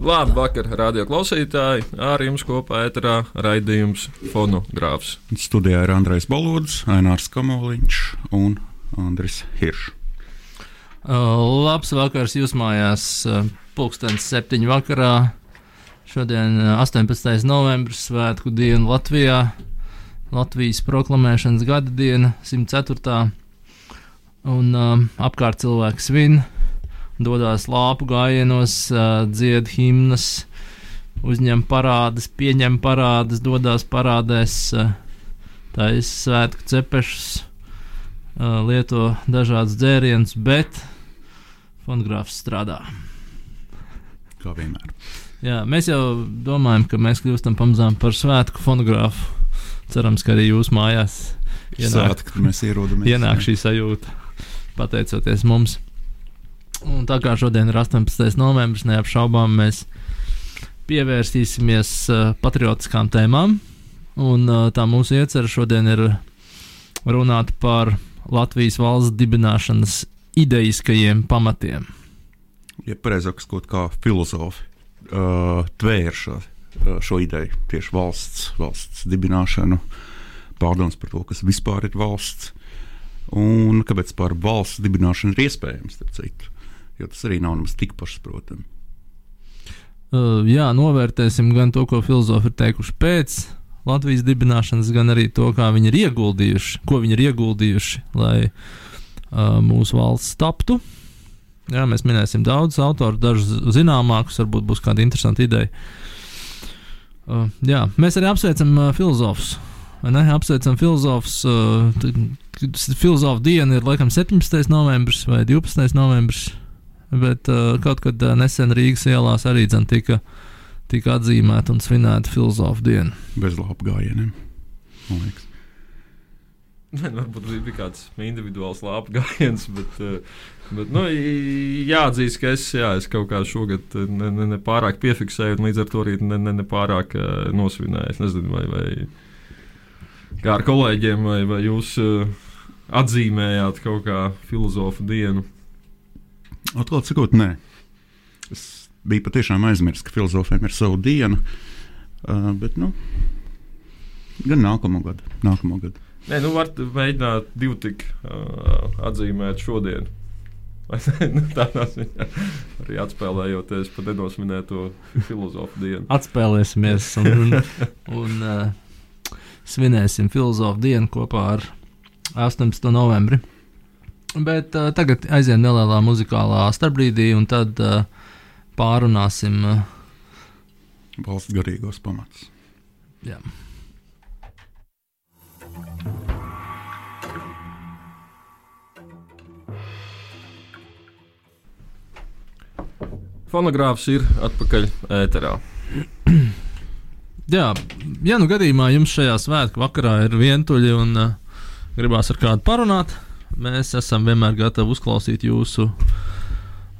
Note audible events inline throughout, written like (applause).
Labvakar, radio klausītāji! Ar jums kopā ēterā raidījums Fonogrāfs. Studijā ir Andrejs Balodis, Ainārs Kamoliņš un Andris Hiršs. Uh, labs vakars jūs mājās, uh, pulkstens septiņu vakarā. Šodien uh, 18. novembris, svētku diena Latvijā, Latvijas proklamēšanas gada diena, 104. Un um, apkārt cilvēks svin, dodas lāpu gājienos, dzied himnas, uzņem parādas, pieņem parādas, dodas parādēs, taisa svētku cepešus, lieto dažādus dzērienus, bet fonogrāfs strādā. Kā vienmēr. Jā, mēs jau domājam, ka mēs kļūstam pamazām par svētku fonogrāfu. Cerams, ka arī jūs mājās ienāk, ierodamies. ienāk šī sajūta, pateicoties mums. Un tā kā šodien ir 18. novembris, neapšaubām mēs pievērsīsimies uh, patriotiskām tēmām. Un uh, tā mūsu iecerē šodien ir runāt par Latvijas valsts dibināšanas idejiskajiem pamatiem. Ja pareizāk sakot, kā filozofi uh, tvēra šo, uh, šo ideju, tieši valsts, valsts dibināšanu, pārdomas par to, kas vispār ir valsts, un kāpēc par valsts dibināšanu ir iespējams, citu, jo tas arī nav nemaz tik pašsaprotami. Uh, jā, novērtēsim gan to, ko filozofi ir teikuši pēc Latvijas dibināšanas, gan arī to, kā viņi ir ieguldījuši, ko viņi ir ieguldījuši, lai uh, mūsu valsts taptu. Jā, mēs minēsim daudzus autorus, dažus zināmākus, varbūt būs kāda interesanta ideja. Uh, jā, mēs arī apsveicam uh, filozofus. Ne, apsveicam filozofus. Uh, Filozofu diena ir laikam 17. novembris vai 12. novembris. Bet uh, kaut kad uh, nesen Rīgas ielās arī dzen, tika, tika atzīmēta un svinēta filozofu diena. Bez labu gājieniem, man liekas. Ne, (laughs) nu, varbūt bija kāds individuāls lāpu gājiens, bet, eh, bet nu, jāatzīst, ka es, jā, es kaut kā šogad eh, ne, ne, ne pārāk piefiksēju, un līdz ar to arī ne, ne, ne pārāk uh, nosvinēju. Es nezinu, vai, vai kā ar kolēģiem, vai, vai jūs uh, atzīmējāt kaut kā filozofu dienu. Atklāti sakot, nē. Es biju patiešām aizmirsis, ka filozofiem ir sava diena, uh, bet nu, gan nākamo gadu. Nākamo gadu. Nē, nu, var mēģināt divu tik uh, atzīmēt šodien. (laughs) Nu, Tādā ziņā arī atspēlējoties par nenosminēto filozofu dienu. Atspēlēsimies un, (laughs) un, un uh, svinēsim filozofu dienu kopā ar 18. novembri. Bet uh, tagad aizējām nelielā muzikālā starpbrīdī, un tad uh, pārunāsim. Uh, Valsts garīgos pamatus. jā. Fonogrāfs ir atpakaļ ēterā. Jā, ja nu gadījumā jums šajā svētku vakarā ir vientuļi un uh, gribās ar kādu parunāt, mēs esam vienmēr gatavi uzklausīt jūsu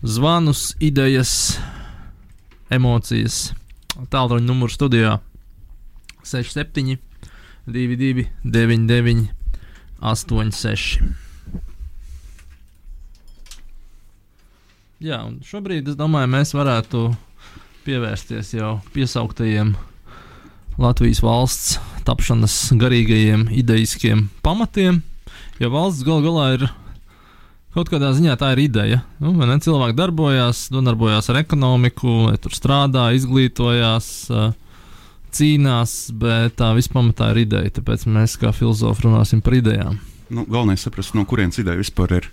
zvanus, idejas, emocijas. Tālruņa numurs studijā 67, 22, 99, 86. Jā, un šobrīd es domāju, mēs varētu pievērsties jau piesauktajiem Latvijas valsts tapšanas garīgajiem, idejiskiem pamatiem. Jo valsts gal galā ir kaut kādā ziņā tā ir ideja. Nu, ne? cilvēki darbojās, nodarbojās ar ekonomiku, tur strādā, izglītojās, cīnās, bet tā vispamatā ir ideja. Tāpēc mēs kā filozofi runāsim par idejām. Nu, galvenais ir saprast, no kurienes ideja vispār ir,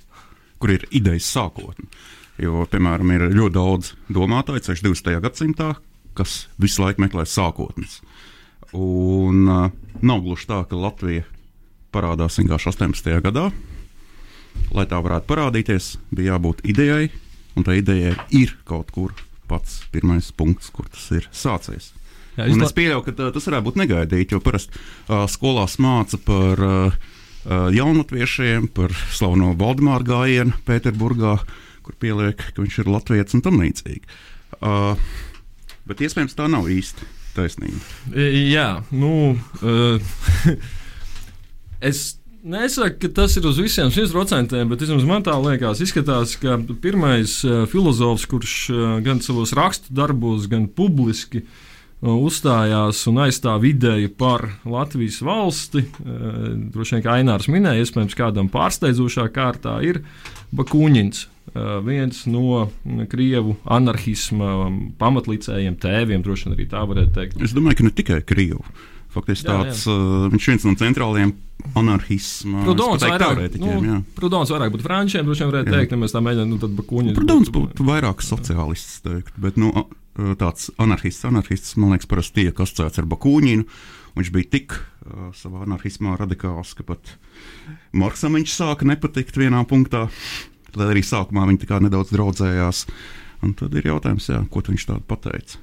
kur ir idejas sākotne. Jo, piemēram, ir ļoti daudz domātāju, ceļš 20. gadsimtā, kas visu laiku meklē sākotnes. Un uh, nav gluži tā, ka Latvija parādās vienkārši 18. gadā. Lai tā varētu parādīties, bija jābūt idejai, un tā idejai ir kaut kur pats pirmais punkts, kur tas ir sācies. Jā, izla... es pieļauju, ka tā, tas varētu būt negaidīti, jo parasti uh, skolās māca par uh, uh, jaunatviešiem, par slaveno Valdemāru gājienu Pēterburgā, kur pieliek, ka viņš ir latviečs un tam līdzīgi. Uh, bet iespējams tā nav īsti taisnība. Jā, nu. Uh, (laughs) es Nesaku, ka tas ir uz visiem 100%, bet vismaz man tā liekas, izskatās, ka pirmais uh, filozofs, kurš uh, gan savos rakstu darbos, gan publiski uh, uzstājās un aizstāv ideju par Latvijas valsti, droši vien kā Ainārs minēja, iespējams, kādam pārsteidzošā kārtā ir Bakūņins. Uh, viens no krievu anarchisma pamatlicējiem, tēviem, droši vien arī tā varētu teikt. Es domāju, ka ne tikai krievu. Faktiski tāds, jā, jā. Uh, viņš ir viens no centrālajiem anarchisma vairāk, nu, Prudons vairāk būtu frančiem, droši vien varētu jā. teikt, ja mēs tā mēģinām, nu tad Bakuņi. Prudons būtu vairāk sociālists, teikt, bet, nu, tāds anarchists, anarchists, man liekas, parasti tiek asociēts ar Bakuņinu. Viņš bija tik uh, savā anarchismā radikāls, ka pat Marksam viņš sāka nepatikt vienā punktā, lai arī sākumā viņi tā kā nedaudz draudzējās. Un tad ir jautājums, jā, ko viņš tādu pateica.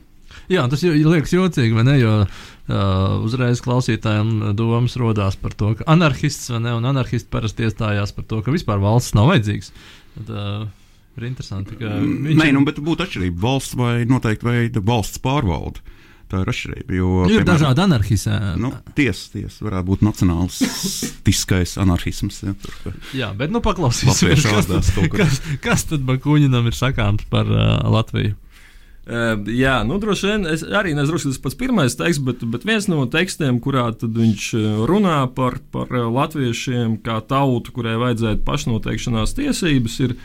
Jā, tas liekas jocīgi, vai ne? Jo uh, uzreiz klausītājiem domas radās par to, ka anarchists vai ne, un anarchisti parasti iestājās par to, ka vispār valsts nav vajadzīgs. Tad, uh, ir interesanti, ka. Viņš... Nē, nu, bet būtu atšķirība valsts vai noteikti veida valsts pārvalde. Tā ir atšķirība. Jo, ir piemēram, dažādi anarchismi. Nu, tiesa, ties, varētu būt nacionālistiskais anarchisms. Ja, tur, ka... Jā, bet nu paklausīsimies, kas, kas, kas tad Bakuņinam ir sakāms par uh, Latviju. Uh, jā, nu, droši vien es arī nezinu, kas tas pats pirmais teksts, bet, bet viens no tekstiem, kurā viņš runā par, par latviešiem kā tautu, kurai vajadzētu pašnoteikšanās tiesības, ir uh,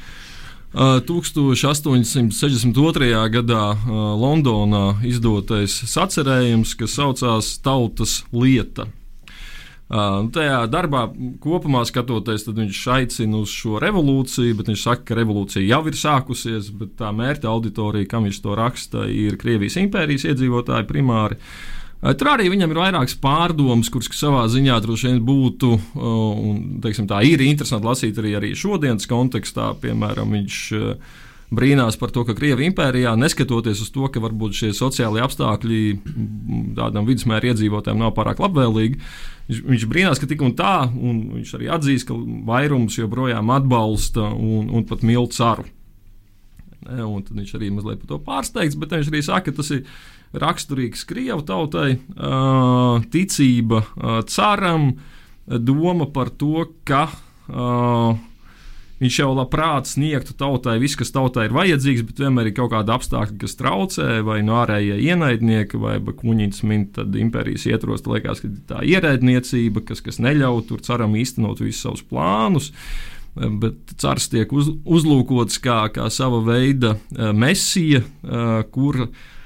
1862. gadā uh, Londonā izdotais sacerējums, kas saucās Tautas lieta. Tajā darbā kopumā skatoties, viņš aicina uz šo revolūciju, bet viņš saka, ka revolūcija jau ir sākusies, bet tā mērķa auditorija, kam viņš to raksta, ir Krievijas impērijas iedzīvotāji primāri. Tur arī viņam ir vairākas pārdomas, kuras savā ziņā droši vien būtu, un teiksim, tā ir interesanti lasīt arī, arī šodienas kontekstā. Piemēram, viņš brīnās par to, ka Krievijas impērijā, neskatoties uz to, ka varbūt šie sociālie apstākļi tādam vidusmēra iedzīvotājiem nav pārāk labvēlīgi, viņš, viņš brīnās, ka tik un tā, un viņš arī atzīst, ka vairums joprojām atbalsta un, un pat mīl caru. Ne, un tad viņš arī mazliet par to pārsteigts, bet viņš arī saka, ka tas ir raksturīgs Krievu tautai, uh, ticība uh, caram, doma par to, ka Viņš jau labprāt sniegtu tautai visu, kas tautai ir vajadzīgs, bet vienmēr ir kaut kāda apstākļa, kas traucē, vai no ārējie ienaidnieki, vai kuņģis min, tad impērijas ietros, liekas, ka tā ierēdniecība, kas, kas neļauj tur ceram īstenot visus savus plānus. Bet cars tiek uz, uzlūkots kā, kā sava veida eh, mesija, eh, kur Eh,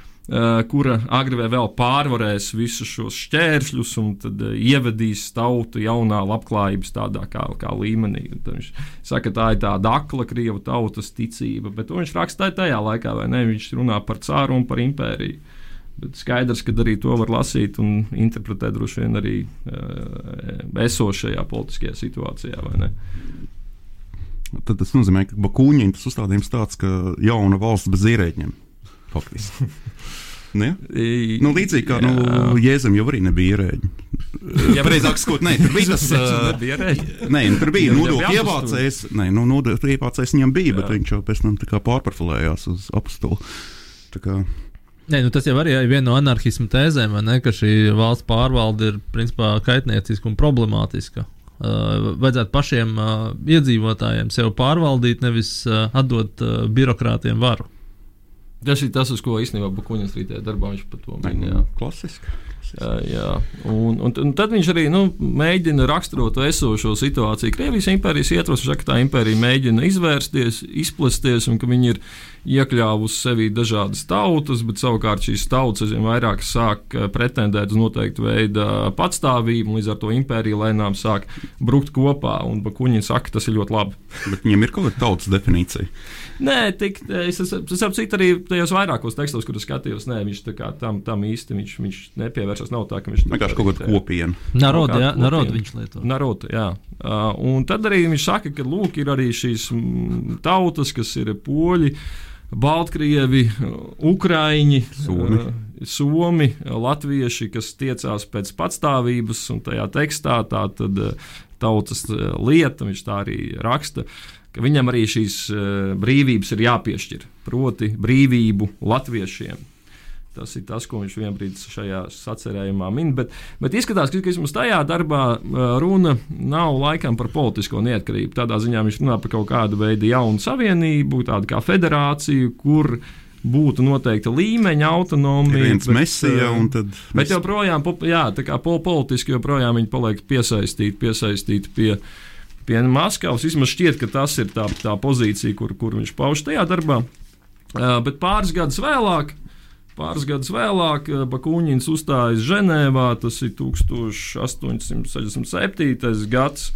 kura agri vai vēl pārvarēs visus šos šķēršļus un tad uh, ievedīs tautu jaunā labklājības tādā kā, kā līmenī. Un viņš saka, tā ir tāda akla krievu tautas ticība, bet viņš raksta tajā laikā, vai ne? Viņš runā par cāru un par impēriju. Bet skaidrs, ka arī to var lasīt un interpretēt droši vien arī uh, esošajā politiskajā situācijā, vai ne? Tad tas nozīmē, ka Bakūņiem tas uzstādījums tāds, ka jauna valsts bez ierēģiem faktiski. (laughs) Ne? Nu, līdzīgi kā nu, Jēzum jau arī nebija ierēģi. Jā, pareizāk sakot, nē, tur bija tas. (laughs) bija nē, nu, tur bija nodokļu ievācējs. Nē, nu, nodokļu ievācējs viņam bija, bet jā. viņš jau pēc tam pārparfulējās uz apstulu. Nē, nu tas jau arī ir viena no anarchisma tēzēm, ne, ka šī valsts pārvalde ir principā kaitnieciska un problemātiska. Uh, vajadzētu pašiem uh, iedzīvotājiem sev pārvaldīt, nevis uh, atdot uh, birokrātiem varu. Tas ir tas, uz ko īstenībā Bukuņas rītē darbā viņš par to minēja. Klasiski. Jā, jā. Un, un, un tad viņš arī nu, mēģina raksturot esošo situāciju. Krievijas impērijas ietvaros, ka tā impērija mēģina izvērsties, izplesties, un ka viņi ir iekļāvusi sevī dažādas tautas, bet savukārt šīs tautas aizvien vairāk sāk eh, pretendēt uz noteiktu veidu patstāvību, un līdz ar to impērija lēnām sāk brukt kopā. Un Bakuņins saka, tas ir ļoti labi. bet viņiem ir kaut kāda tautas definīcija. Nē, tik, es saprotu, arī tajos vairākos tekstos, kurus skatījos, nē, viņš tam, tam īsti viņš, viņš nepievēršas. Nav tā, ka viņš vienkārši kaut kāda kopiena. Naroda, jā, naroda viņš lieto. Naroda, jā. Uh, un tad arī viņš saka, ka lūk, ir arī šīs tautas, kas ir poļi. Baltkrievi, Ukrāņi, Somi. Uh, Somi, Latvieši, kas tiecās pēc patstāvības, un tajā tekstā tā tad tautas lieta, viņš tā arī raksta. Uh, ka viņam arī šīs uh, brīvības ir jāpiešķir, proti, brīvību latviešiem. Tas ir tas, ko viņš vienbrīd šajā sacerējumā min. Bet, bet izskatās, ka vismaz tajā darbā runa nav laikam par politisko neatkarību. Tādā ziņā viņš runā par kaut kādu veidu jaunu savienību, tādu kā federāciju, kur būtu noteikta līmeņa autonomija. viens mesija, un tad. Bet joprojām, jā, tā kā politiski joprojām viņi paliek piesaistīti, piesaistīti pie. Pie Maskavas vismaz šķiet, ka tas ir tā, tā pozīcija, kur, kur viņš pauž tajā darbā. Uh, bet pāris gadus vēlāk, Pāris gadus vēlāk eh, Bakūņins uzstājas Ženēvā, tas ir 1867. gads,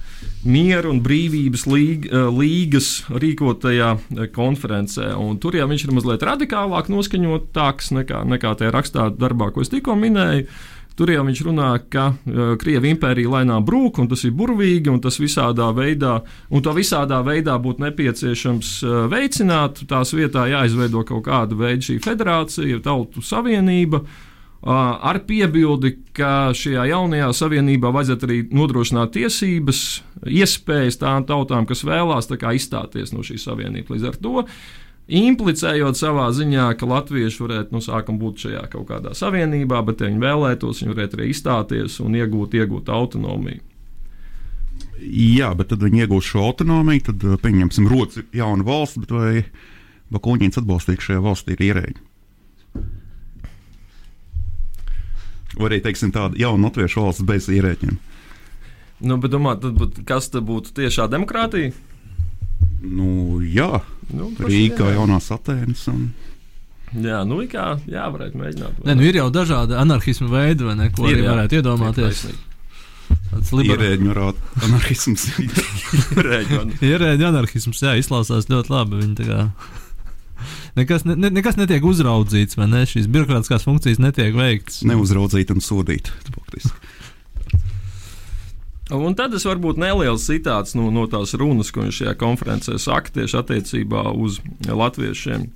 Miera un brīvības līga, eh, līgas rīkotajā eh, konferencē. Un tur jau viņš ir mazliet radikālāk noskaņotāks nekā, nekā tajā rakstā darbā, ko es tikko minēju. Tur jau viņš runā, ka uh, Krievija impērija lēnām brūk, un tas ir burvīgi, un tas visādā veidā, un to visādā veidā būtu nepieciešams uh, veicināt. Tās vietā jāizveido kaut kāda veida šī federācija, tautu savienība. Uh, ar piebildi, ka šajā jaunajā savienībā vajadzētu arī nodrošināt tiesības, iespējas tām tautām, kas vēlās izstāties no šīs savienības. Līdz ar to implicējot savā ziņā, ka latvieši varētu nu, sākam būt šajā kaut kādā savienībā, bet, ja viņi vēlētos, viņi varētu arī izstāties un iegūt, iegūt autonomiju. Jā, bet tad viņi iegūs šo autonomiju, tad uh, pieņemsim roci jaunu valsti, bet vai Bakūņins atbalstīt šajā valstī ir ierēģi? Vai arī, teiksim, tāda jauna latviešu valsts bez ierēģiem? Nu, bet domā, tad, bet kas tad būtu tiešā demokrātija? Nu, jā, Nu, Rīgā jaunās Atēnas. Un... Jā, nu, kā, jā, varētu mēģināt. Nē, nu, ir jau dažādi anarchismu veidi, vai ne, ko ir, arī jā, varētu iedomāties. Tas ir ierēģiņu anarchisms. ierēģiņu (laughs) anarchisms, jā, izklausās ļoti labi. Viņi tā kā nekas, ne, nekas netiek uzraudzīts, vai ne? Šīs birokrātiskās funkcijas netiek veiktas. Neuzraudzīt un sodīt. Un tad es varbūt neliels citāts no, no tās runas, ko viņš šajā konferencē saka tieši attiecībā uz latviešiem.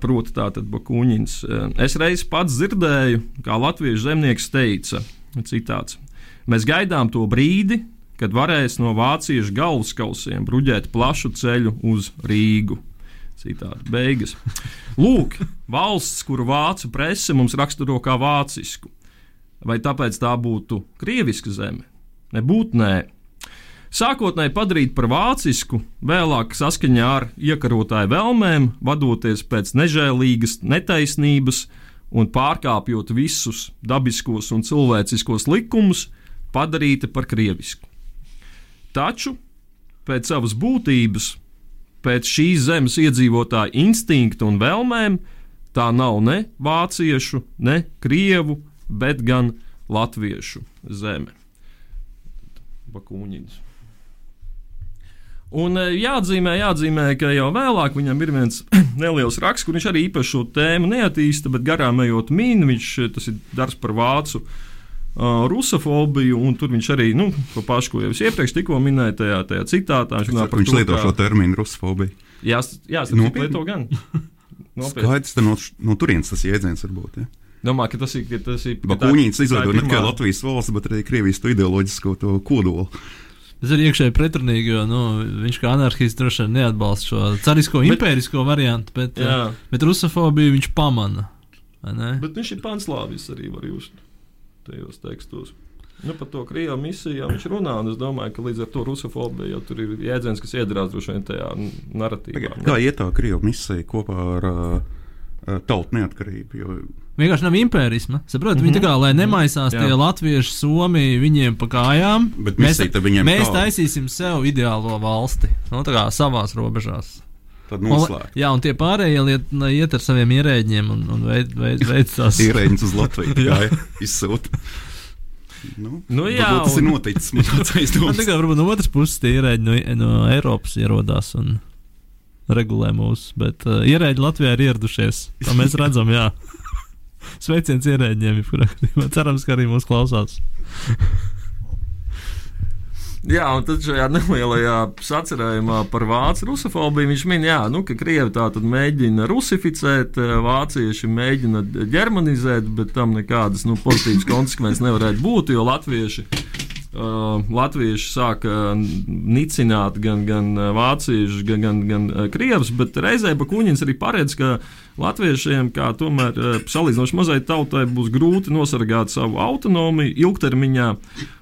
Proti, tātad Bakuņins. Es reiz pats dzirdēju, kā latviešu zemnieks teica, citāts: Mēs gaidām to brīdi, kad varēs no vāciešu galvaskausiem bruģēt plašu ceļu uz Rīgu. Citādi beigas. Lūk, valsts, kuru vācu prese mums raksturo kā vācisku. Vai tāpēc tā būtu krieviska zeme? Nebūt nē. Sākotnēji padarīt par vācisku, vēlāk saskaņā ar iekarotāju vēlmēm, vadoties pēc nežēlīgas netaisnības un pārkāpjot visus dabiskos un cilvēciskos likumus, padarīta par krievisku. Taču pēc savas būtības, pēc šīs zemes iedzīvotāju instinkta un vēlmēm, tā nav ne vāciešu, ne krievu, bet gan latviešu zeme. Bakūņins. Un eh, jāatzīmē, jāatzīmē, ka jau vēlāk viņam ir viens (clears throat) neliels raksts, kur viņš arī īpaši šo tēmu neattīsta, bet garām ejot mīnu, viņš eh, tas ir darbs par vācu uh, rusofobiju, un tur viņš arī, nu, to pašu, ko jau es iepriekš tikko minēju, tajā, tajā citātā. Viņš, viņš, viņš to, lieto šo terminu rusofobiju. Jā, jā tas lieto gan. (laughs) Skaidrs, no, no turienes tas jēdziens var būt. Ja? Domāju, ka tas ir. Ka tas ir Bakūņins izveidoja ne tikai Latvijas valsts, bet arī Krievijas to ideoloģisko to kodolu. Tas ir iekšēji pretrunīgi, jo nu, viņš kā anarchists droši vien neatbalsta šo carisko, bet, impērisko variantu, bet, jā. bet rusofobiju viņš pamana. Bet viņš ir panslāvis arī var just tajos tekstos. Nu, par to krievu misiju viņš runā, un es domāju, ka līdz ar to rusofobija jau tur ir jēdziens, kas iedarās droši vien tajā narratīvā. Kā iet tā krievu misija kopā ar uh, tautu neatkarību? Jo vienkārši nav impērisma. Saprotiet, mm -hmm. viņi tā kā, lai nemaisās Jā. tie latvieši, somiji viņiem pa kājām. Bet mēs, mēs taisīsim sev ideālo valsti, nu, tā kā savās robežās. Tad noslēgt. Jā, un tie pārējie liet, iet ar saviem ierēģiem un, un veid, veid, veid tās. (laughs) Ierēģis uz Latviju, (laughs) jā, izsūta. Nu, nu, jā, tas un... ir noticis. Man (laughs) aizdoms. Tā kā varbūt no otras puses tie ierēģi no, no Eiropas ierodās un regulē mūs, bet uh, ierēģi Latvijā ir ieradušies. Tā mēs redzam, jā. (laughs) Sveiciens ierēģiem, jebkurā gadījumā. (laughs) Cerams, ka arī mūs klausās. Jā, un tad šajā nelielajā sacerējumā par vācu rusofobiju viņš min, jā, nu, ka krievi tā tad mēģina rusificēt, eh, vācieši mēģina ģermanizēt, bet tam nekādas nu, pozitīvas konsekvences nevarētu būt, jo latvieši Uh, latvieši sāka nicināt gan, gan vāciešus, gan, gan, gan krievus, bet reizē Bakuņins arī paredz, ka latviešiem, kā tomēr salīdzinoši mazai tautai, būs grūti nosargāt savu autonomiju ilgtermiņā.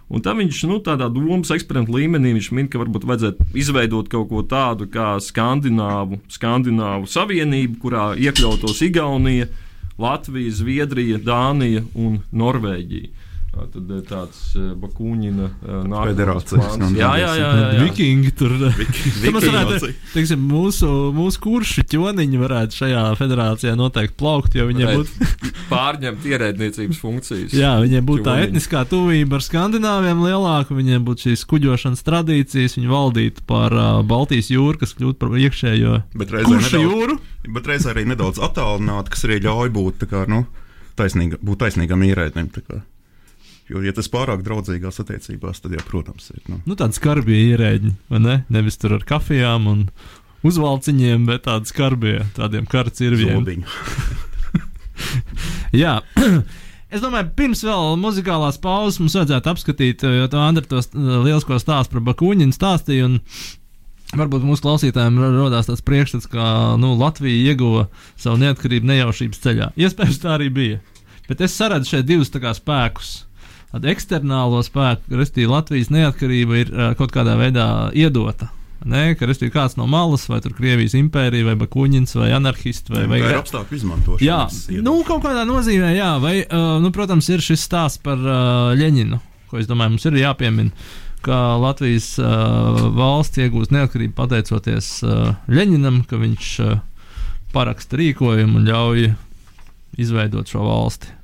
Un tam viņš nu, tādā domas eksperimentu līmenī min, ka varbūt vajadzētu izveidot kaut ko tādu kā Skandināvu, Skandināvu savienību, kurā iekļautos Igaunija, Latvija, Zviedrija, Dānija un Teorēģija. Tad ir tāds Bakūņina federācijas plāns. Jā, jā, jā. jā, jā. Vikingi tur. (laughs) Varētu, teiksim, mūsu, mūsu kuršu ķoniņi varētu šajā federācijā noteikti plaukt, jo viņiem būtu (laughs) pārņemt ierēdniecības funkcijas. Jā, viņiem būtu tā etniskā tuvība ar skandināviem lielāka, viņiem būtu šīs kuģošanas tradīcijas, viņi valdītu par uh, Baltijas jūru, kas kļūtu par iekšējo kuršu jūru. Bet reizē arī nedaudz attālināti, kas arī ļauj būt tā kā, nu, taisnīga, būt taisnīgam ierēdnim. Jo, ja tas pārāk draudzīgās attiecībās, tad, jā, protams, ir. Nu, nu tādi skarbie ierēģi, vai ne? Nevis tur ar kafijām un uzvalciņiem, bet tādi skarbie, tādiem karcirviem. (laughs) jā. (clears throat) Es domāju, pirms vēl muzikālās pauzes mums vajadzētu apskatīt, jo tā Andra tos lielisko stāstu par Bakuņinu stāstīja. Varbūt mūsu klausītājiem radās tāds priekšstats, ka nu, Latvija ieguva savu neatkarību nejaušības ceļā. Iespējams, tā arī bija. Bet es saredzu šeit divus spēkus eksternālo spēku, respektīvi Latvijas neatkarība ir uh, kaut kādā veidā iedota. Ne, ka ir kāds no malas, vai tur Krievijas impērija, vai Bakuņins, vai anarchists, vai, vai, vai apstākļu izmantošana. Jā, nu, kaut kādā nozīmē, jā, vai, uh, nu, protams, ir šis stāsts par uh, Ļeņinu, ko es domāju, mums ir jāpiemina, ka Latvijas uh, valsts iegūst neatkarību pateicoties uh, Ļeņinam, ka viņš uh, paraksta rīkojumu un ļauj izveidot šo valsti.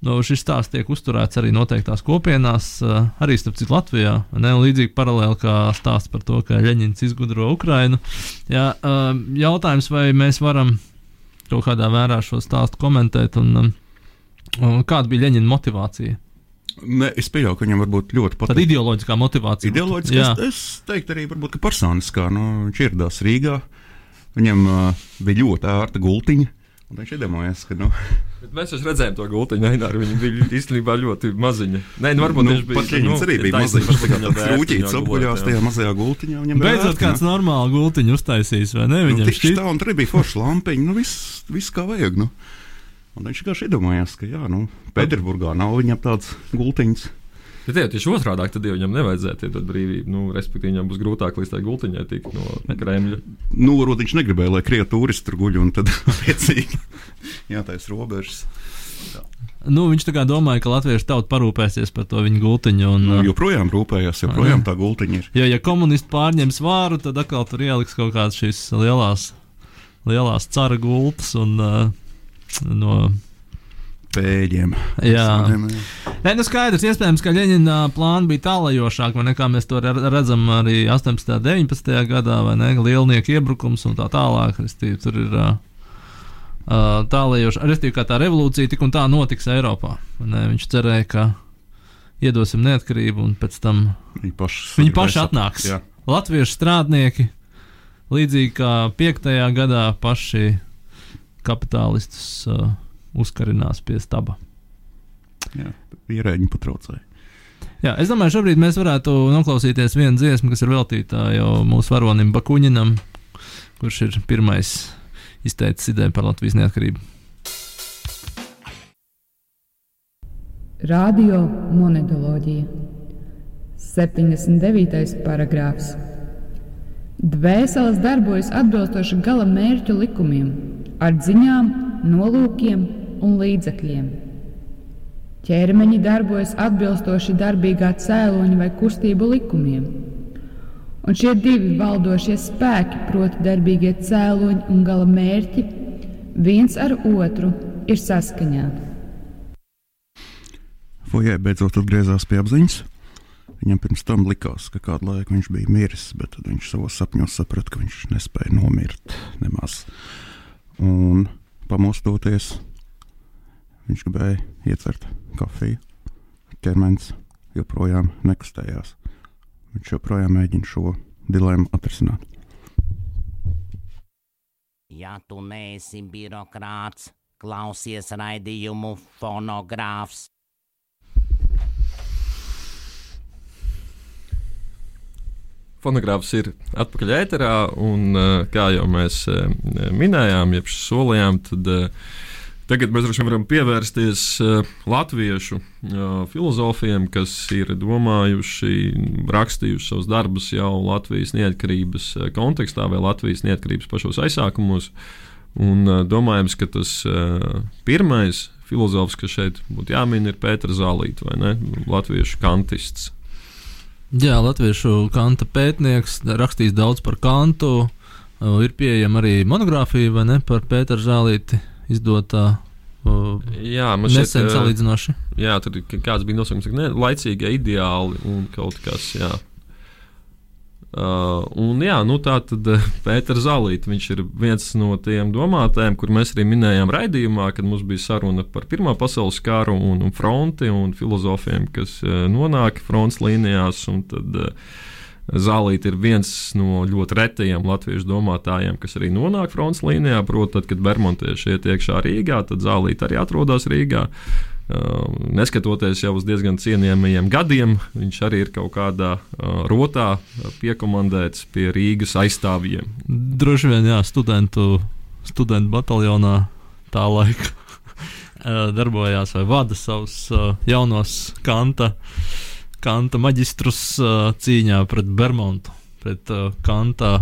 Nu, šis stāsts tiek uzturēts arī noteiktās kopienās, uh, arī starp citu Latvijā. Ne, līdzīgi paralēli kā stāsts par to, ka Ļeņņņins izgudro Ukrainu. Jā, uh, jautājums, vai mēs varam kaut kādā vērā šo stāstu komentēt, un, um, un kāda bija Ļeņņņa motivācija? Ne, es pieļauju, ka viņam var būt ļoti patīkama. Tāda ideoloģiskā motivācija. Ideoloģiskā, es, es teiktu arī, varbūt, personiskā. Nu, viņš ieradās Rīgā, viņam uh, bija ļoti ērta gultiņa, un viņš iedomājās, ka. Nu, (laughs) Bet mēs jau redzējām to gultiņu, Aināru. Viņa bija īstenībā ļoti maziņa. Nē, nu, varbūt nu, viņš bija. Pat nu, arī bija maziņš, tā kā krūķīts apguļās tajā mazajā gultiņā. Beidzot kāds normāli gultiņu uztaisīs, vai ne? Viņam nu, šķiet. Tā, un tur bija forša lampiņa, nu viss, viss kā vajag. Nu. Un viņš vienkārši iedomājās, ka jā, nu, Pēterburgā nav viņam tāds gultiņš. Bet ja tieši otrādi, tad jau viņam nevajadzētu iedot brīvību. Nu, respektīvi, viņam būs grūtāk līdz tai gultiņai tikt no Kremļa. Nu, varbūt viņš negribēja, lai krievi turisti tur guļ un tad (laughs) attiecīgi jātaisa robežas. Jā. Nu, viņš tā kā domāja, ka latviešu tauta parūpēsies par to viņa gultiņu. Un, nu, joprojām rūpējās, joprojām tā gultiņa ir. Jo, ja komunisti pārņems vāru, tad atkal tur ieliks kaut kādas šīs lielās, lielās cara gultas un uh, no pēļiem. Jā, Nē, nu skaidrs, iespējams, ka Ļeņina plāni bija tālajošāki, nekā mēs to redzam arī 18. un 19. gadā, vai ne? Lielnieku iebrukums un tā tālāk. Restīvi, tur ir uh, restīvi, kā tā revolūcija tik un tā notiks Eiropā. Ne? Viņš cerēja, ka iedosim neatkarību un pēc tam viņi paši, viņi paši atnāks. Jā. Latviešu strādnieki, līdzīgi kā 5. gadā, paši kapitālistus. Uh, uzkarinās pie staba. Jā, ierēģi patraucēja. Jā, es domāju, šobrīd mēs varētu noklausīties vienu dziesmu, kas ir veltīta jau mūsu varonim Bakuņinam, kurš ir pirmais izteicis ideju par Latvijas neatkarību. Radio monetoloģija 79. paragrāfs. Dvēseles darbojas atbilstoši gala mērķu likumiem, ar ziņām, nolūkiem un līdzekļiem. Ķermeņi darbojas atbilstoši darbīgā cēloņa vai kustību likumiem. Un šie divi valdošie spēki, proti, darbīgie cēloņi un gala mērķi, viens ar otru ir saskaņā. Fojē beidzot atgriezās pie apziņas. Viņam pirms tam likās, ka kādu laiku viņš bija miris, bet tad viņš savos sapņos saprata, ka viņš nespēja nomirt nemaz. Un pamostoties, Viņš gribēja ietvert kafiju. Ķermenis joprojām nekustējās. Viņš joprojām mēģina šo dilemmu atrisināt. Ja tu neesi birokrāts, klausies raidījumu fonogrāfs. Fonogrāfs ir atpakaļ ēterā, un eh, kā jau mēs eh, minējām, jeb solījām, tad uh, tagad mēs varam pievērsties uh, latviešu uh, filozofiem, kas ir domājuši, rakstījuši savus darbus jau Latvijas neatkarības uh, kontekstā vai Latvijas neatkarības pašos aizsākumos. Un domājams, ka tas pirmais filozofs, kas šeit būtu jāmin, ir Pēters Zālīts, vai ne? Latviešu kantists. Jā, latviešu kanta pētnieks, rakstījis daudz par kantu. Ir pieejama arī monogrāfija par Pēteru Zālīti izdotā. Uh, Jā, man nesen šķiet, uh, salīdzinoši. Jā, tur kāds bija nosaukums, ka ne, laicīgie ideāli un kaut kas tāds. Uh, un jā, nu tā tad uh, Pēters Zalīts, viņš ir viens no tiem domātājiem, kur mēs arī minējām raidījumā, kad mums bija saruna par Pirmā pasaules karu un, un fronti un filozofiem, kas uh, nonāk fronts līnijās. Un tad uh, Zālīt ir viens no ļoti retajiem latviešu domātājiem, kas arī nonāk fronts līnijā. Proti, tad, kad Bermontieši iet iekšā Rīgā, tad Zālīt arī atrodas Rīgā. Uh, neskatoties jau uz diezgan cienījamajiem gadiem, viņš arī ir kaut kādā uh, rotā piekomandēts pie Rīgas aizstāvjiem. Droši vien, jā, studentu, studentu bataljonā tā laika uh, (laughs) darbojās vai vada savus jaunos kanta, kanta maģistrus uh, cīņā pret Bermontu, pret uh, kanta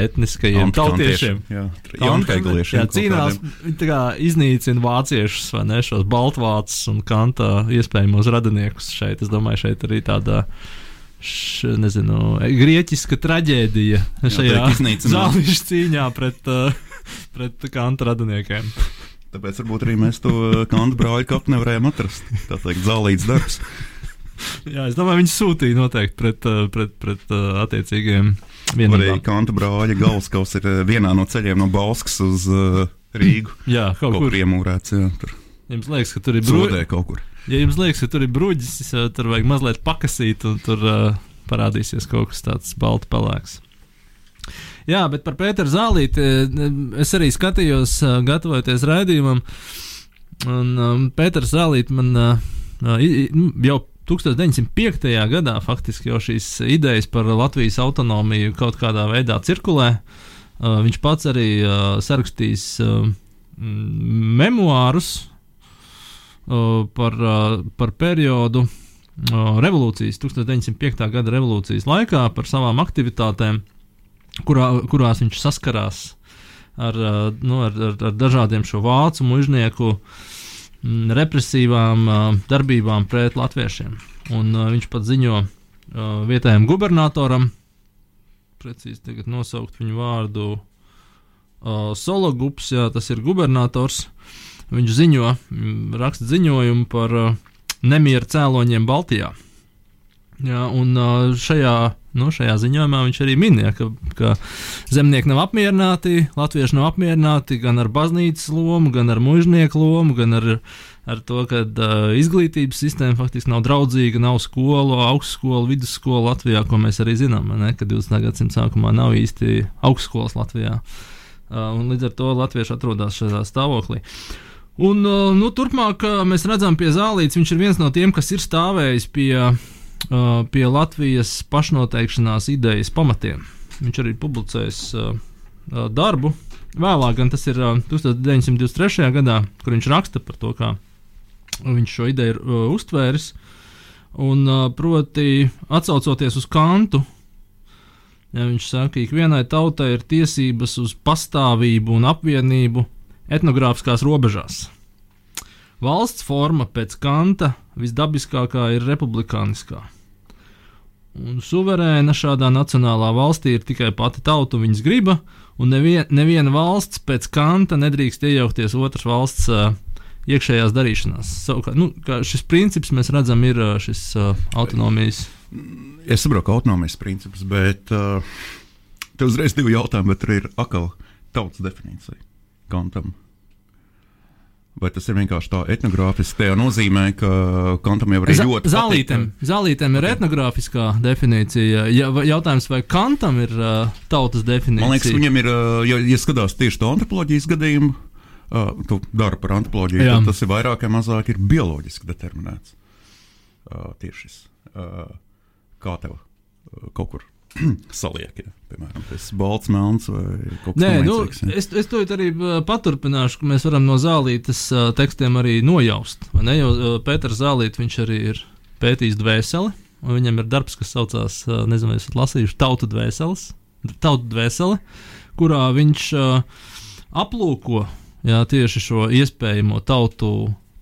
etniskajiem tautiešiem. Jā, jaunhegliešiem. Jā, cīnās, tā kā iznīcina vāciešus vai ne šos baltvācus un kanta iespējamos radiniekus šeit. Es domāju, šeit arī tāda. Š, nezinu, grieķiska traģēdija šajā zāliņu cīņā pret, uh, pret kanta radiniekiem. Tāpēc varbūt arī mēs to kantu brāļu kapu nevarējām atrast. Tā teikt, zālīts darbs. Jā, es domāju, viņi sūtīja noteikti pret, uh, pret, pret uh, attiecīgiem Arī vienībām. kantu brāļa galvaskaus ir uh, vienā no ceļiem no Balskas uz uh, Rīgu. Jā, kaut kur iemūrēts, jā, tur Jums liekas, ka tur ir kur. Ja jums liekas, ka tur ir bruģis, uh, tur vajag mazliet pakasīt, un tur uh, parādīsies kaut kas tāds balts pelēks. Jā, bet par Pēteru Zālīti eh, es arī skatījos, gatavojoties raidījumam. Un um, Pēters Zālīti man uh, jau 1905. gadā faktiski jau šīs idejas par Latvijas autonomiju kaut kādā veidā cirkulē. Uh, viņš pats arī uh, sarakstījis uh, memoārus uh, par, uh, par periodu uh, revolūcijas, 1905. gada revolūcijas laikā, par savām aktivitātēm, kurā, kurās viņš saskarās ar, uh, nu, ar, ar, ar dažādiem šo vācu mužnieku mm, represīvām uh, darbībām pret latviešiem. Un uh, viņš pat ziņo uh, vietējiem gubernatoram, precīzi tagad nosaukt viņu vārdu. Sologups, jā, tas ir gubernators. Viņš ziņo, mm, raksta ziņojumu par nemieru cēloņiem Baltijā. Jā, un šajā, nu, šajā ziņojumā viņš arī minēja, ka, ka zemnieki nav apmierināti, latvieši nav apmierināti gan ar baznīcas lomu, gan ar mužnieku lomu, gan ar, ar to, ka uh, izglītības sistēma faktiski nav draudzīga, nav skolu, augstskolu, vidusskolu Latvijā, ko mēs arī zinām, ne, ka 20. gadsimta sākumā nav īsti augstskolas Latvijā. Uh, un līdz ar to latvieši atrodas šādā stāvoklī. Un, uh, nu, turpmāk mēs redzam, Zālītes viņš ir viens no tiem, kas ir stāvējis pie, pie Latvijas pašnoteikšanās idejas pamatiem. Viņš arī publicējis uh, darbu. Vēlāk, gan tas ir uh, 1923. gadā, kur viņš raksta par to, kā viņš šo ideju ir uztvēris. Un, proti, atsaucoties uz kantu, ja viņš saka, ka ikvienai tautai ir tiesības uz pastāvību un apvienību etnogrāfiskās robežās. Valsts forma pēc kanta visdabiskākā ir republikāniskā. Un suverēna šādā nacionālā valstī ir tikai pati tauta viņas griba, un nevien, neviena valsts pēc kanta nedrīkst iejaukties otras valsts uh, iekšējās darīšanās. Savukārt, nu, šis princips mēs redzam, ir šis uh, autonomijas. Es saprotu, ka autonomijas princips, bet uh, te uzreiz divi jautājumi, bet tur ir atkal tautas definīcija kantam. Vai tas ir vienkārši tā etnogrāfiski? Tā nozīmē, ka kantam jau ir ļoti Zālītēm, zālītēm ir etnogrāfiskā definīcija. Ja, jautājums, vai kantam ir uh, tautas definīcija? Man liekas, viņam ir, uh, ja, ja skatās tieši to antropoloģijas gadījumu, uh, tu dari par antropoloģiju, Jā. tad tas ir vairāk vai mazāk ir bioloģiski determinēts. Uh, tieši šis. Uh, kā tev uh, kaut kur (clears throat) saliek. Ja. Piemēram, tas balts, melns vai kaut kas Nē, nu, ja. es, es to arī uh, paturpināšu, ka mēs varam no zālītes uh, tekstiem arī nojaust. Ne, jo uh, Pēters Zālīts viņš arī ir pētījis dvēseli, un viņam ir darbs, kas saucās, uh, nezinu, vai esat lasījuši, tautu dvēseles, tautu dvēseli, kurā viņš uh, aplūko jā, tieši šo iespējamo tautu,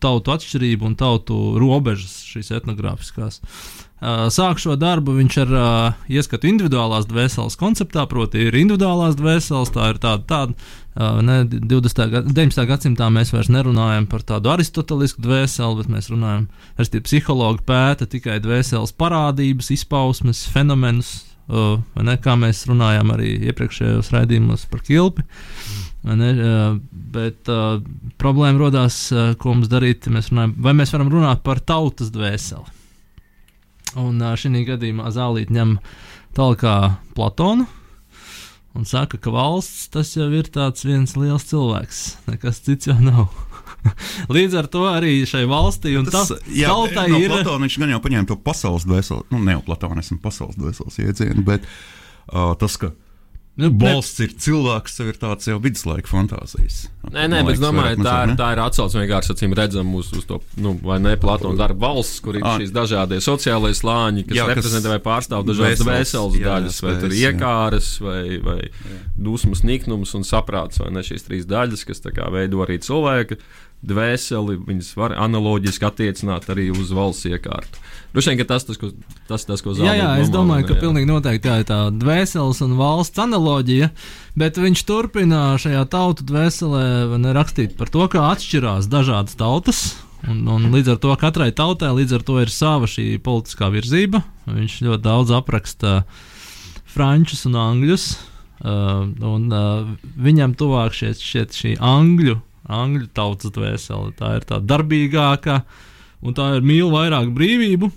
tautu atšķirību un tautu robežas, šīs etnogrāfiskās. Uh, Sāk šo darbu viņš ar uh, ieskatu individuālās dvēseles konceptā, proti, ir individuālās dvēseles, tā ir tāda, tāda uh, ne, 20. Gad, 19. gadsimtā mēs vairs nerunājam par tādu aristotelisku dvēseli, bet mēs runājam, respektīvi, psihologi pēta tikai dvēseles parādības, izpausmes, fenomenus, uh, ne, kā mēs runājām arī iepriekšējos raidījumos par kilpi. Vai Ne, bet uh, problēma radās, uh, ko mums darīt. Mēs runājam, vai mēs varam runāt par tautas dvēseli? Un šī gadījumā Zālīte ņem tālāk Platonu un saka, ka valsts tas jau ir tāds viens liels cilvēks. Nekas cits jau nav. (laughs) Līdz ar to arī šai valstī un ta, jā, tautai no ir. Platona viņš gan jau paņēma to pasaules dvēseli, nu, ne jau platonismu pasaules dvēseles iedzienu, bet uh, tas, ka Nu, valsts ir cilvēks, tas ir tāds jau viduslaika fantāzijas. Nē, nē, bet es domāju, tā, ir- tā ir atsauce vienkārši acīm redzama uz, uz to, nu, vai ne, Platona darba valsts, kur ir Ah. šīs dažādie sociālie slāņi, kas Jā, reprezentē vai pārstāv dažādas jā, daļas, vai tur jā. iekāras, vai, vai dusmas, niknums un saprāts, vai ne šīs trīs daļas, kas tā kā veido arī cilvēka dvēseli, viņas var analoģiski attiecināt arī uz valsts iekārtu. Droši vien, ka tas, tas, ko, tas, tas, ko Jā, jā, Zālīte es domā, domāju, ka jā. pilnīgi noteikti tā ir tā dvēseles un valsts analoģija, bet viņš turpina šajā tautu dvēselē ne, rakstīt par to, kā atšķirās dažādas tautas. Un, un līdz ar to katrai tautai līdz ar to ir sava šī politiskā virzība. Viņš ļoti daudz apraksta frančus un angļus. Uh, un, uh, viņam tuvāk šeit šī angļu, angļu tautas dvēsele. Tā ir tā darbīgākā, un tā ir mīl vairāk brīvību.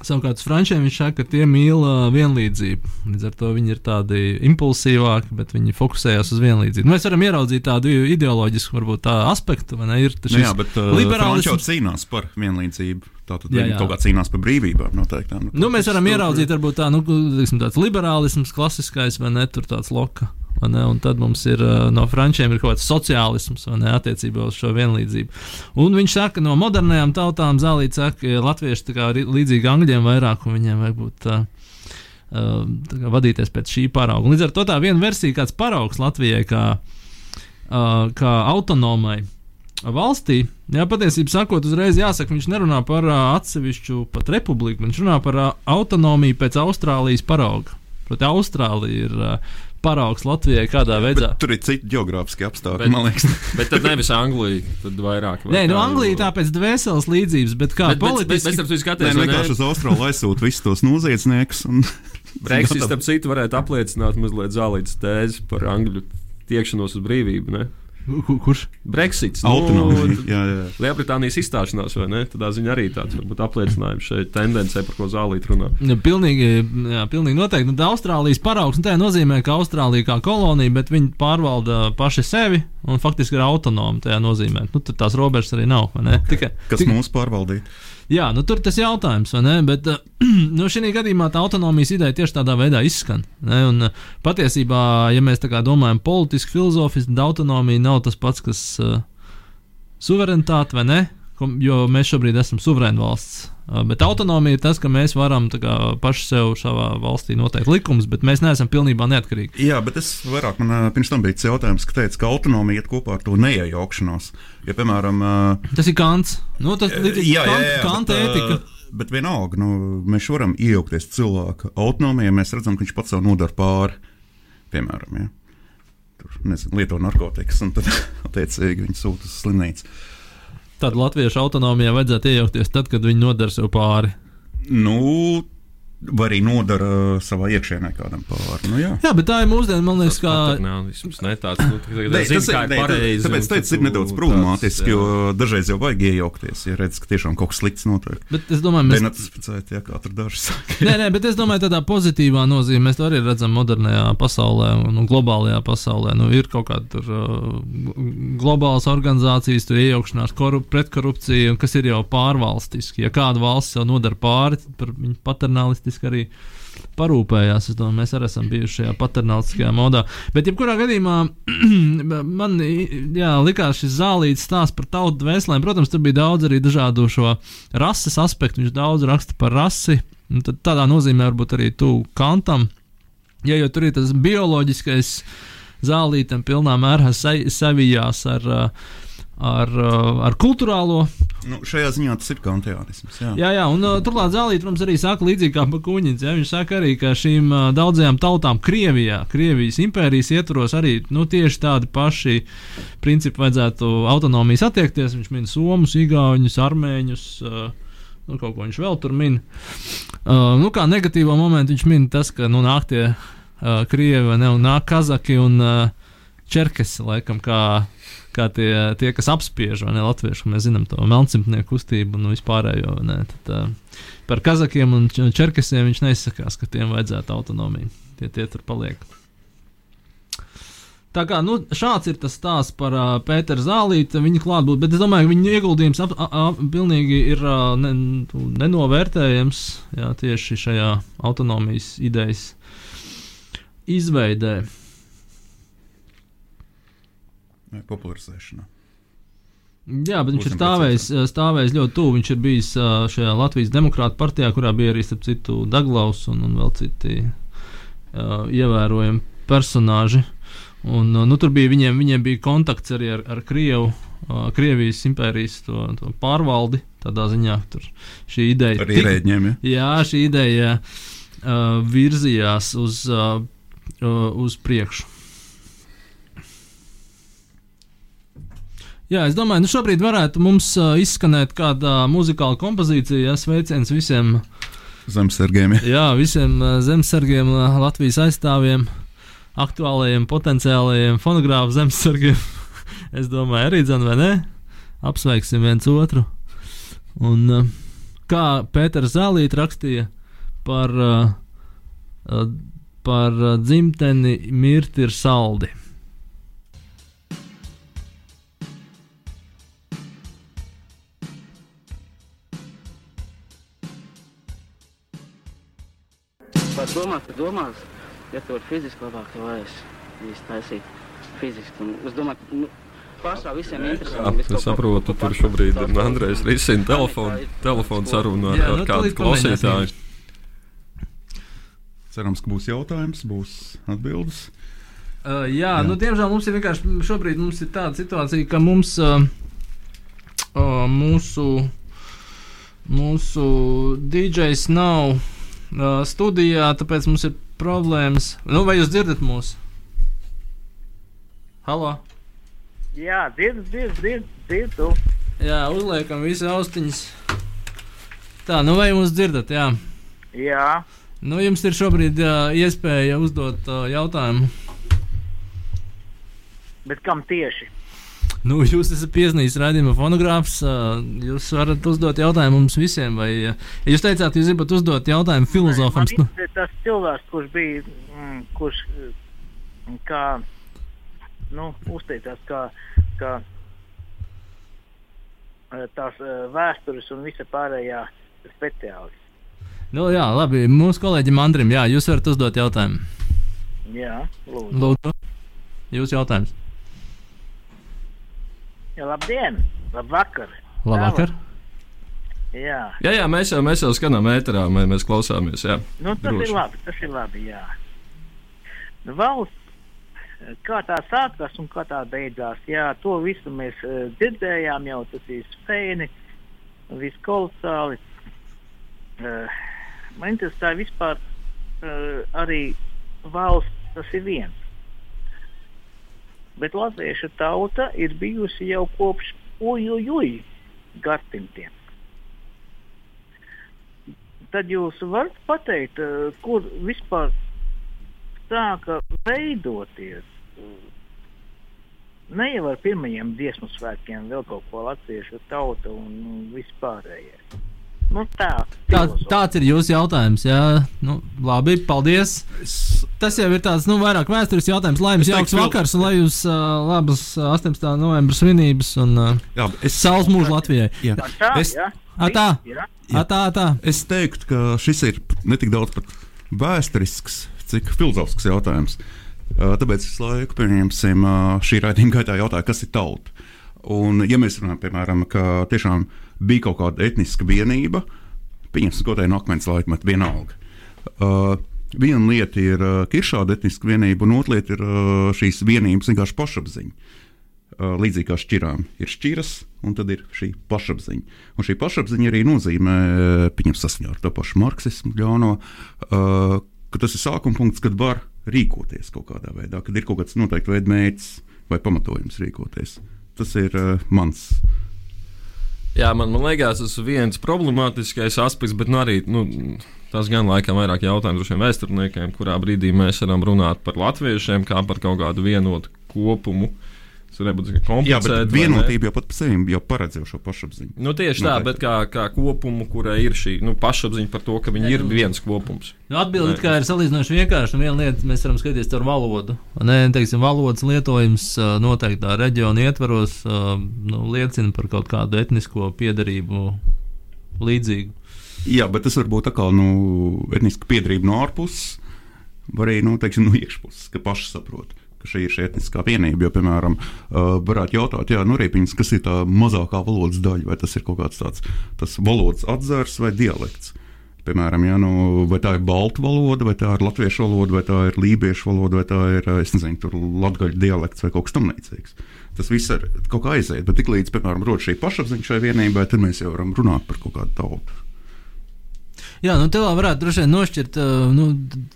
Savukārt, frančiem viņš saka, ka tie mīl uh, vienlīdzību. Līdz ar to viņi ir tādi impulsīvāki, bet viņi fokusējas uz vienlīdzību. Nu, mēs varam ieraudzīt tādu ideoloģisku, varbūt tā aspektu, vai ne? Ir tas Nu, jā, bet uh, liberālisms jau cīnās par vienlīdzību. Tātad Jā, viņi jā. kaut kā cīnās par brīvībām noteiktām. Nu, mēs varam ieraudzīt, varbūt tā, nu, tāds liberālisms, klasiskais, vai ne, tur tāds loka. Un tad mums ir uh, no frančiem ir kaut kāds sociālisms ne, attiecībā uz šo vienlīdzību. Un viņš saka, no modernajām tautām zālīts saka, ka latvieši ir līdzīgi angļiem vairāk, un viņiem vajag būt uh, kā vadīties pēc šī parauga. Un Līdz ar to tā viena versija, kāds paraugs Latvijai, kā, uh, kā autonomai valstī, jā, patiesībā sakot, uzreiz jāsaka, viņš nerunā par uh, atsevišķu pat republiku, viņš runā par uh, autonomiju pēc Austrālijas parauga. Proti, Austrālija ir uh, paraugs Latvijai kādā veidā. Bet tur ir citi geogrāfiski apstākļi, Bet- man liekas. (laughs) Bet tad nevis Anglija, tad vairāk. vai Nē, nu kā, Anglija tā pēc dvēseles līdzības, bet kā Bet, bet, bet, bet politiski. starp citu, Nē, skaties, nu, vienkārši uz Austrālu aizsūta visus tos noziedzniekus. Un... (laughs) Brexit, (laughs) starp citu, varētu apliecināt mazliet zālītas tēzi par angļu tiekšanos uz brīvību. Ne? Ku- Kurš? Brexits. Autonomija. Nu, (laughs) Jā, jā. Lielbritānijas izstāšanās, vai ne? Tādā ziņā arī tāds varbūt apliecinājums šai tendencē, par ko zālīte runā. Ja, pilnīgi, jā, pilnīgi noteikti. Nu, tā Austrālijas paraugs nu, tā nozīmē, ka Austrālija kā kolonija, bet viņi pārvalda paši sevi un faktiski ir autonomi. Tajā nozīmē, nu, tur tās robežas arī nav. vai ne? Tikai, Kas tikai, mūs pārvaldīja? Jā, nu, tur tas jautājums, vai ne? Bet uh, (clears throat) nu, šī gadījumā tā autonomijas ideja tieši tādā veidā izskan. Ne? Un, uh, patiesībā, ja mēs tā kā domājam politiski, filozofiski, tad autonomija nav tas pats, kas uh, suverenitāte vai ne? Ko- Jo mēs šobrīd esam suverēna valsts. Uh, Bet autonomija ir tas, ka mēs varam kā, paši sev savā valstī noteikt likumus, bet mēs neesam pilnībā neatkarīgi. Jā, bet es vairāk man pirms tam bija jautājums, ka teica, ka autonomija iet kopā ar to neiejaukšanos. Ja, piemēram, Tas ir Kants. Nu, tas ir Kanta, Kanta bet, ētika. ā, Bet vienalga, nu, mēs varam iejaukties cilvēka autonomijā, ja mēs redzam, ka viņš pats sev nodara pāri. Piemēram, ja. Tur, nezinu, lieto narkotikas, un tad, (laughs) attiecīgi, viņi sūta uz slimnīcu. Tad latviešu autonomijā vajadzētu iejaukties tad, kad viņi nodara sev pāri. Nu, vai arī nodara savā iekšienē kādam pāri. Nu, jā. Jā, bet tā ir mūsdienu, man liekas, kā. paternālisms, ne tāds, nu, tā, Nē, zin, tas ir. Tāpēc tu nedaudz tāds, problemātiski, jo dažreiz jau vajag iejaukties, ja redz, ka tiešām kaut kas slikts notiek. Bet es domāju, mēs. Denatificēt, ja kā tur daži saka. Nē, nē, bet es domāju, tādā pozitīvā nozīmē mēs to arī redzam modernajā pasaulē un, un globālajā pasaulē. Nu, ir kaut kāda tur, uh, globālas organizācijas, tur iejaukšanās, korup, pretkorupcija, un kas ir jau pārvalstiski. Ja kāda valsts jau nodara pāri, tad par viņu paternālistiski arī parūpējās. Es domāju, mēs arī esam bijuši šajā paternālistiskajā modā. Bet, jebkurā gadījumā, (clears throat) man jā, likās šis zālīts stāsts par tautu dvēselēm. Protams, tur bija daudz arī dažādu šo rases aspektu. Viņš daudz raksta par rasi. Tad tādā nozīmē varbūt arī tu kantam. Ja jau tur ir tas bioloģiskais zālītam pilnā mērā savijās ar uh, ar, uh, ar kultūrālo. Nu, šajā ziņā tas ir kantiānisms. Jā, jā, jā un uh, turklāt Zālīt, protams, arī saka līdzīgi kā Bakuņins. Ja, viņš saka arī, ka šīm uh, daudzajām tautām Krievijā, Krievijas impērijas ietvaros arī nu, tieši tādi paši principi vajadzētu autonomijas attiekties. Viņš min Somus, Igauņus, Armēņus. Uh, Nu, kaut ko viņš vēl tur min. Uh, nu, kā negatīvo momentu viņš min tas, ka nu, nāk tie uh, krievi, ne, un nāk kazaki un uh, čerkesi, laikam, kā kā tie, tie kas apspiež, vai ne latvieši, mēs zinām to melncimtnieku kustību un vispārējo. Ne, tad, uh, par kazakiem un čerkasiem viņš neizsakās, ka tiem vajadzētu autonomiju. Tie, tie tur paliek. Tā kā nu, šāds ir tas stāsts par uh, Pēteru Zālītu, viņa klātbūtni, bet es domāju, ka viņa ieguldījums ap, ap, ap, pilnīgi ir uh, ne, nenovērtējams jā, tieši šajā autonomijas idejas izveidē vai popularizēšanā. Jā, bet viņš ir stāvējis, stāvējis ļoti tuvu. Viņš ir bijis šajā Latvijas Demokrāta partijā, kurā bija arī starp citu Daglaus un, un vēl citi uh, ievērojami personāži. Un, nu, tur bija viņiem, viņiem bija kontakts arī ar, ar Krievu, uh, Krievijas impērijas to, to pārvaldi. Tādā ziņā tur šī ideja arī ierēģiem. Ja? Jā, šī ideja uh, virzījās uz, uh, uz priekšu. Jā, es domāju, nu šobrīd varētu mums uh, izskanēt kāda muzikāla kompozīcija. Ja, sveiciens visiem zemesargiem. Ja. Jā, visiem uh, zemesargiem, uh, Latvijas aizstāvjiem, aktuālajiem, potenciālajiem fonogrāfu zemesargiem. (laughs) es domāju, arī dzene, vai ne? Apsveiksim viens otru. Un uh, kā Pēters Zālīt rakstīja par, uh, par dzimteni, mirti ir saldi. Pat domās, ka domās, ja tu vari fiziski labāk, to vajag īsti taisīt fiziski. Un es domāju, ka nu, pašā visiem interesanti. Es saprotu, tur šobrīd Andrejs risina telefonu, telefonu sarunu ar, ar kādu klausītāju. Cerams, ka būs jautājums, būs atbildes. Uh, jā, jā, nu, diemžēl mums ir vienkārši šobrīd mums ir tāda situācija, ka mums uh, uh, mūsu, mūsu DJs nav uh, studijā, tāpēc mums ir problēmas. Nu, vai jūs dzirdat mūs? Halo! Jā, dzirdu, dzirdu, dzirdu. dzirdu. Jā, uzliekam visu austiņas. Tā, nu vai jūs dzirdat? Jā. Jā. Nu, jums ir šobrīd jā, iespēja uzdot uh, jautājumu. Bet kam tieši? Nu, jūs esat piezīmējis raidījuma fonogrāfs. Jūs varat uzdot jautājumu mums visiem. Vai, ja jūs teicāt, jūs gribat uzdot jautājumu filozofam. Nu, tas cilvēks, kurš bija, mm, kurš kā, nu, uzteicās, kā, kā tās vēstures un visa pārējā speciālists. Nu, jā, labi. Mūsu kolēģim Andrim, jā, jūs varat uzdot jautājumu. Jā, lūdzu. lūdzu. Jūsu jautājums. Labdien! Labvakar! Labvakar! Jā. jā, jā, mēs jau, mēs jau skanām ēterā, mēs, mēs klausāmies. Jā, nu, tas Droši. ir labi. Tas ir labi jā. Nu, valsts, kā tā sākās un kā tā beidzās, jā, to visu mēs uh, dzirdējām jau, tas ir spēni, viss kolosāli. Uh, man interesē vispār uh, arī valsts, tas ir viens bet latviešu tauta ir bijusi jau kopš ujujuj gadsimtiem. Tad jūs varat pateikt, kur vispār sāka veidoties ne jau ar pirmajiem dziesmu svētkiem, vēl kaut ko latviešu tauta un vispārējais. Nu, tā, tā, tāds ir jūsu jautājums. Jā, nu, labi, paldies. Es... Tas jau ir tāds nu, vairāk vēstures jautājums. Lai jums jauks vakars, un lai jums uh, labas 18. novembra svinības un uh, jā, es... saules mūžu Latvijai. Jā. Tā, es... jā. A, tā. Jā. A, tā, tā. Es teiktu, ka šis ir ne tik daudz par vēsturisks, cik filozofisks jautājums. Uh, Tāpēc visu laiku, pieņemsim, uh, šī raidījuma gaitā jautāja, kas ir tauta. Un, ja mēs runājam, piemēram, ka tiešām bija kaut kāda etniska vienība, pieņemsim, tā ir no akmens laikmeta, vienalga. Uh, viena lieta ir uh, ka ir šāda etniska vienība, un otra lieta ir uh, šīs vienības vienkārši pašapziņa. Uh, līdzīgi kā šķirām, ir šķiras, un tad ir šī pašapziņa. Un šī pašapziņa arī nozīmē, uh, pieņemsim, saskaņā ar to pašu marksismu, ļauno, uh, ka tas ir sākuma punkts, kad var rīkoties kaut kādā veidā, kad ir kaut kāds noteikts veids mērķis vai pamatojums rīkoties. Tas ir uh, mans Jā, man, man liekas, tas ir viens problemātiskais aspekts, bet nu, arī nu, tas gan laikam vairāk jautājums šiem vēsturniekiem, kurā brīdī mēs varam runāt par latviešiem kā par kaut kādu vienotu kopumu. Tas varētu būt Jā, komplicēti. bet vienotība jau pat par sevi jau paredz jau šo pašapziņu. Nu, tieši tā, bet kā, kā kopumu, kurai ir šī nu, pašapziņa par to, ka viņi ir viens kopums. Nu, Atbildi kā ir salīdzinoši vienkārši. Viena lieta, mēs varam skatīties ar valodu. Nē, teiksim, valodas lietojums noteiktā reģiona ietvaros nu, liecina par kaut kādu etnisko piedarību līdzīgu. Jā, bet tas var būt atkal nu, etniska piedarība no ārpuses, vai arī nu, teiksim, no iekšpuses, ka paši saprot. Ka Šī ir šī etniskā vienība. Jo, piemēram, uh, varētu jautāt, jā, nu, riepiņas, kas ir tā mazākā valodas daļa, vai tas ir kaut kāds tāds valodas atzars vai dialekts. Piemēram, ja, nu, vai tā ir baltu valoda, vai tā ir latviešu valoda, vai tā ir lībiešu valoda, vai tā ir es nezinu, latviešu dialekts vai kaut kas tamlīdzīgs. Tas viss ir kaut kā aiziet, bet tiklīdz, piemēram, rodas šī pašapziņa šai vienībai, tad mēs jau varam runāt par kaut kādu tautu. Jā, nu te vēl varētu droši vien nošķirt uh, nu,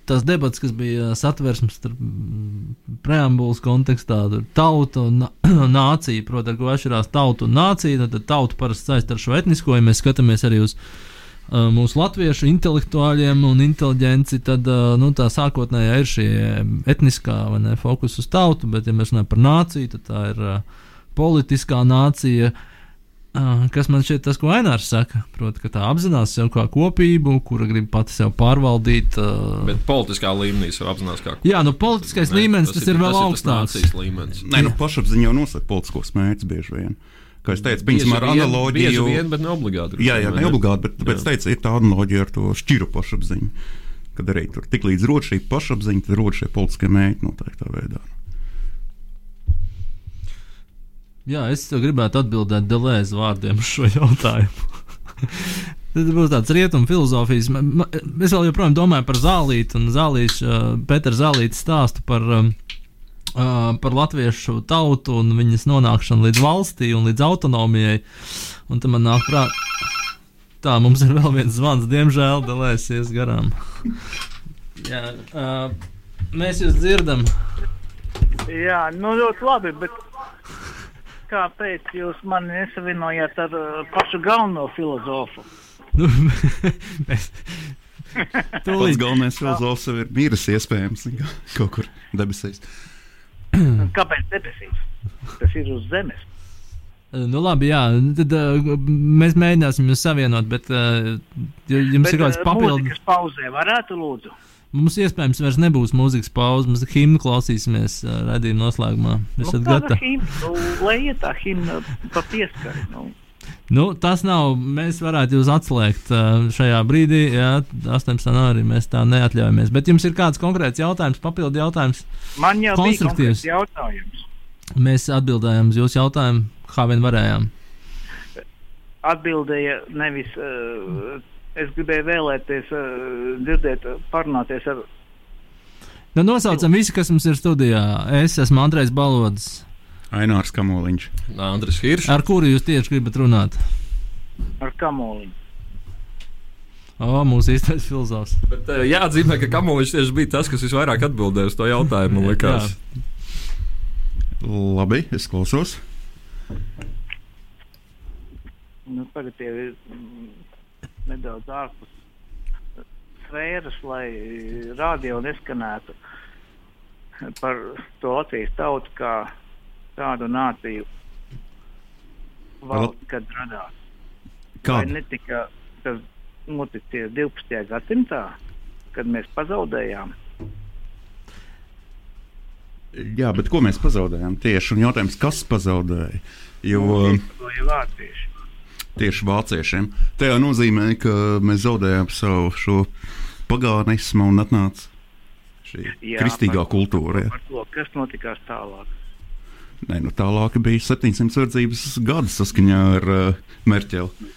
tās debatas, kas bija satversmes starp mm, preambulas kontekstā. Tur tauta un nā- (clears throat) nācija, protams, ko atšķirās tauta un nācija. Tad, tad tauta parasti saist ar šo etnisko, ja mēs skatāmies arī uz uh, mūsu latviešu intelektuāļiem un inteligenci, tad nu, tā sākotnējā ir šī etniskā ne, fokus uz tautu, bet, ja mēs runājam par nāciju, tad tā ir politiskā nācija. Uh, Kas man šķiet, tas, ko Ainārs saka, proti, ka tā apzinās sev kā kopību, kura grib pati sev pārvaldīt. Uh, Bet politiskā līmenī jau apzinās, kā. Jā, nu politiskais Ne, līmenis tas, tas ir vēl tas augstāks. nācijas līmenis. Nē, nu, pašapziņa jau nosaka politiskos mērķus bieži vien. Kā es teicu, piemēram, ar analoģiju. Vien, bet ne obligāti. Jā, jā, ne obligāti, bet tāpēc Jā. teicu, ir tā analoģija ar to šķiru pašapziņu. Kad arī tur tik līdz rod šī pašapziņa, tad rod šie politiskie mērķi noteiktā veidā. Jā, es gribētu atbildēt Delēza vārdiem uz šo jautājumu. (laughs) Tas būs tāds rietumu filozofijas. Es vēl joprojām domāju par zālīti un zālīšu, uh, Pētera zālītes stāstu par, uh, par latviešu tautu un viņas nonākšanu līdz valstī un līdz autonomijai. Un tad man nāk prātā, tā mums ir vēl viens zvans, diemžēl, Delēsies garām. (laughs) Jā, uh, mēs jūs dzirdam. Jā, nu ļoti labi, bet kāpēc jūs mani nesavienojāt ar uh, pašu galveno filozofu? Nu, (laughs) mēs, (laughs) Pats tūlīt, galvenais filozofs jau ir miris, iespējams, (laughs) kaut kur debesīs. (clears throat) Kāpēc debesīs? Tas ir uz zemes. nu labi, jā, tad uh, mēs mēģināsim jūs savienot, bet uh, jums Bet, ir kāds uh, papildus. mūzikas pauzē varētu lūdzu? Mums iespējams vairs nebūs mūzikas pauze, mums himnu klausīsimies uh, redzījuma noslēgumā. Kāda gatavi? himna? Nu, lai iet tā himna pa pieskari. Nu. Nu, tas nav, mēs varētu jūs atslēgt uh, šajā brīdī, jā, 18. novembrī mēs tā neatļaujamies. Bet jums ir kāds konkrēts jautājums, papildu jautājums? Man jau Konstruktīvs. jautājums. Mēs atbildējām uz jūsu jautājumu, kā vien varējām. Atbildēja nevis. Uh, es gribēju vēlēties, uh, dzirdēt, uh, parunāties ar Nu, nosaucam visi, kas mums ir studijā. Es esmu Andrejs Balodis. Ainārs Kamoliņš. Andris Hiršs. Ar kuru jūs tieši gribat runāt? ar kamoliņu. O, mūsu īstais filozofs. Bet uh, jāatzīmē, ka Kamovičs tieši bija tas, kas visvairāk atbildēja uz to jautājumu. likās. Labi, es klausos. Nu, tagad jau ir mm, nedaudz ārpus sfēras, lai radio neskanētu par to Latvijas tautu kā tādu nāciju valsts, kad radās. Vai Kāda? netika tas noticis 12. gadsimtā, kad mēs pazaudējām? Jā, bet ko mēs pazaudējām tieši? Un jautājums, kas pazaudēja? Jo To jau vācieši. Tieši vāciešiem. Tā jau nozīmē, ka mēs zaudējām savu šo pagānisma un atnāca šī Jā, kristīgā par- kultūra. Ja. Par to, kas notikās tālāk. Nē, nu tālāk bija 700 verdzības gadi saskaņā ar uh, Merķeli.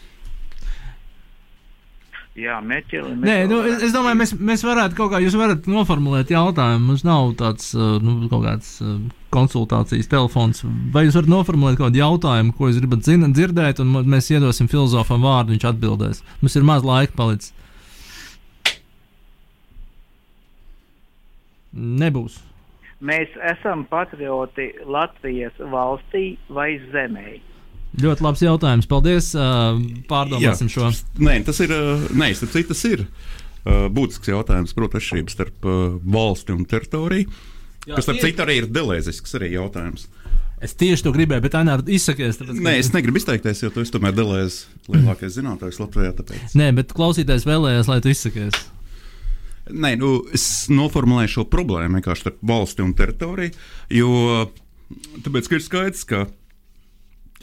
Jā, meķeli. Nē, nu, es, es domāju, mēs, mēs varētu kaut kā, jūs varat noformulēt jautājumu. Mums nav tāds uh, nu, kaut kāds uh, konsultācijas telefons. Vai jūs varat noformulēt kaut kādu jautājumu, ko jūs gribat zina, dzirdēt, un mēs iedosim filozofam vārdu, viņš atbildēs. Mums ir maz laika palicis. Nebūs. Mēs esam patrioti Latvijas valstī vai zemē. Ļoti labs jautājums. Paldies. Pārdomāsim šo. Nē, tas ir. Nē, tas ir būtisks jautājums. Protams, atšķirības starp valsti un teritoriju. Jā, kas, starp citu, arī ir delēzisks arī jautājums. Es tieši to gribēju, bet Ainēr, izsakies. Tāpēc, Nē, es negribu izteikties, jo tu esi tomēr delēzis lielākais zinātājs Latvijā. Tāpēc. Nē, bet klausītājs vēlējās, lai tu izsakies. Nē, nu, es noformulēju šo problēmu vienkārši starp valsti un teritoriju. Jo tāpēc, ir skaidrs, ka,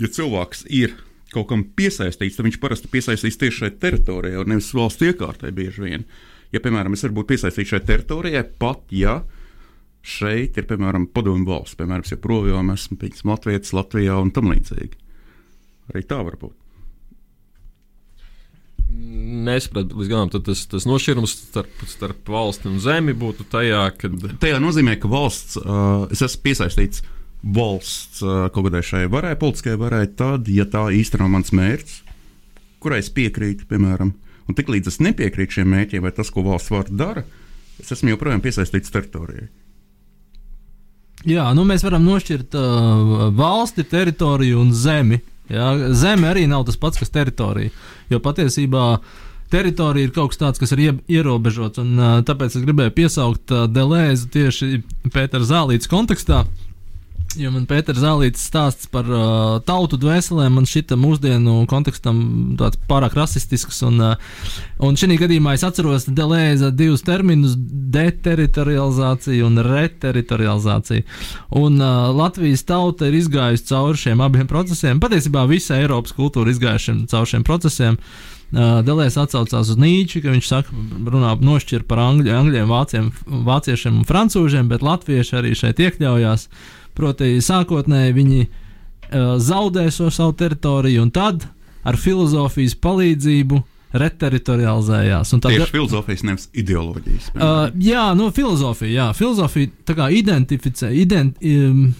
ja cilvēks ir kaut kam piesaistīts, tad viņš parasti piesaistīs tieši šai teritorijai, un nevis valsts iekārtai bieži vien. Ja, piemēram, es varu būt piesaistīts šai teritorijai, pat ja šeit ir, piemēram, padomju valsts, piemēram, ja projām esmu pieņemts Latvijas, Latvijā un tam līdzīgi. Arī tā var būt. Nesapratu līdz galam, tas, tas nošķirums starp, starp valsti un zemi būtu tajā, ka Tajā nozīmē, ka valsts, uh, es esmu piesaistīts valsts uh, kaut kādai šai varai, politiskajai varai, tad, ja tā īstenībā mans mērķis, kurai es piekrītu, piemēram, un tiklīdz es nepiekrītu šiem mērķiem vai tas, ko valsts var dara, es esmu joprojām piesaistīts teritorijai. Jā, nu mēs varam nošķirt uh, valsti, teritoriju un zemi. Jā. Zeme arī nav tas pats, kas teritorija. Jo patiesībā teritorija ir kaut kas tāds, kas ir ie- ierobežots. Un, uh, tāpēc es gribēju piesaukt uh, Delēzu tieši Pētera Zālītas kontekstā. Jo man Pēters Zālīts stāsts par uh, tautu dvēselēm, man šķita mūsdienu kontekstam tāds pārāk rasistisks. Un, uh, un šī gadījumā es atceros Delēza divus terminus - deteritorializācija un reteritorializācija. Un uh, Latvijas tauta ir izgājusi cauri šiem abiem procesiem. Patiesībā visa Eiropas kultūra ir izgājusi cauri šiem procesiem. Uh, Delēs atsaucās uz Nīču, ka viņš saka, runā nošķir par angļu, angļiem, vāciem, vāciešiem un francūžiem, bet latvieši arī šeit iekļaujās. Proti, sākotnēji viņi uh, zaudē šo savu teritoriju, un tad ar filozofijas palīdzību reteritorializējās. Tad, Tieši filozofijas, nevis ideoloģijas. Uh, jā, nu, filozofija, jā, filozofija tā kā identificē, ident, um,